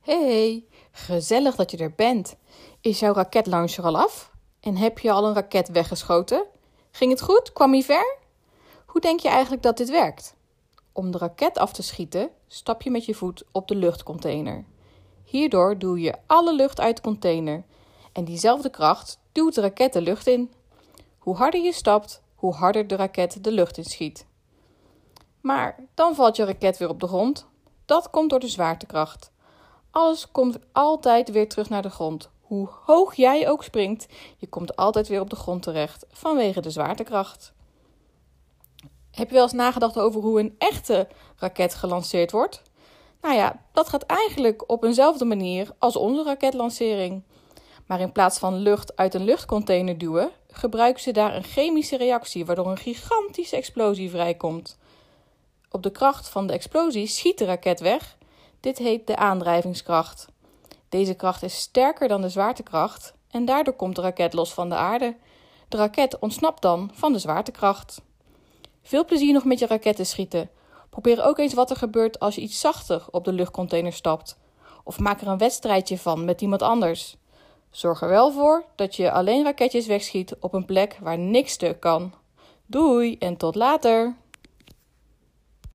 Hey, gezellig dat je er bent. Is jouw raketlauncher al af? En heb je al een raket weggeschoten? Ging het goed? Kwam hij ver? Hoe denk je eigenlijk dat dit werkt? Om de raket af te schieten, stap je met je voet op de luchtcontainer. Hierdoor duw je alle lucht uit de container. En diezelfde kracht duwt de raket de lucht in. Hoe harder je stapt, hoe harder de raket de lucht in schiet. Maar dan valt je raket weer op de grond. Dat komt door de zwaartekracht. Alles komt altijd weer terug naar de grond. Hoe hoog jij ook springt, je komt altijd weer op de grond terecht vanwege de zwaartekracht. Heb je wel eens nagedacht over hoe een echte raket gelanceerd wordt? Nou ja, dat gaat eigenlijk op eenzelfde manier als onze raketlancering. Maar in plaats van lucht uit een luchtcontainer duwen, gebruiken ze daar een chemische reactie waardoor een gigantische explosie vrijkomt. Op de kracht van de explosie schiet de raket weg dit heet de aandrijvingskracht. Deze kracht is sterker dan de zwaartekracht en daardoor komt de raket los van de aarde. De raket ontsnapt dan van de zwaartekracht. Veel plezier nog met je raketten schieten. Probeer ook eens wat er gebeurt als je iets zachter op de luchtcontainer stapt. Of maak er een wedstrijdje van met iemand anders. Zorg er wel voor dat je alleen raketjes wegschiet op een plek waar niks stuk kan. Doei en tot later!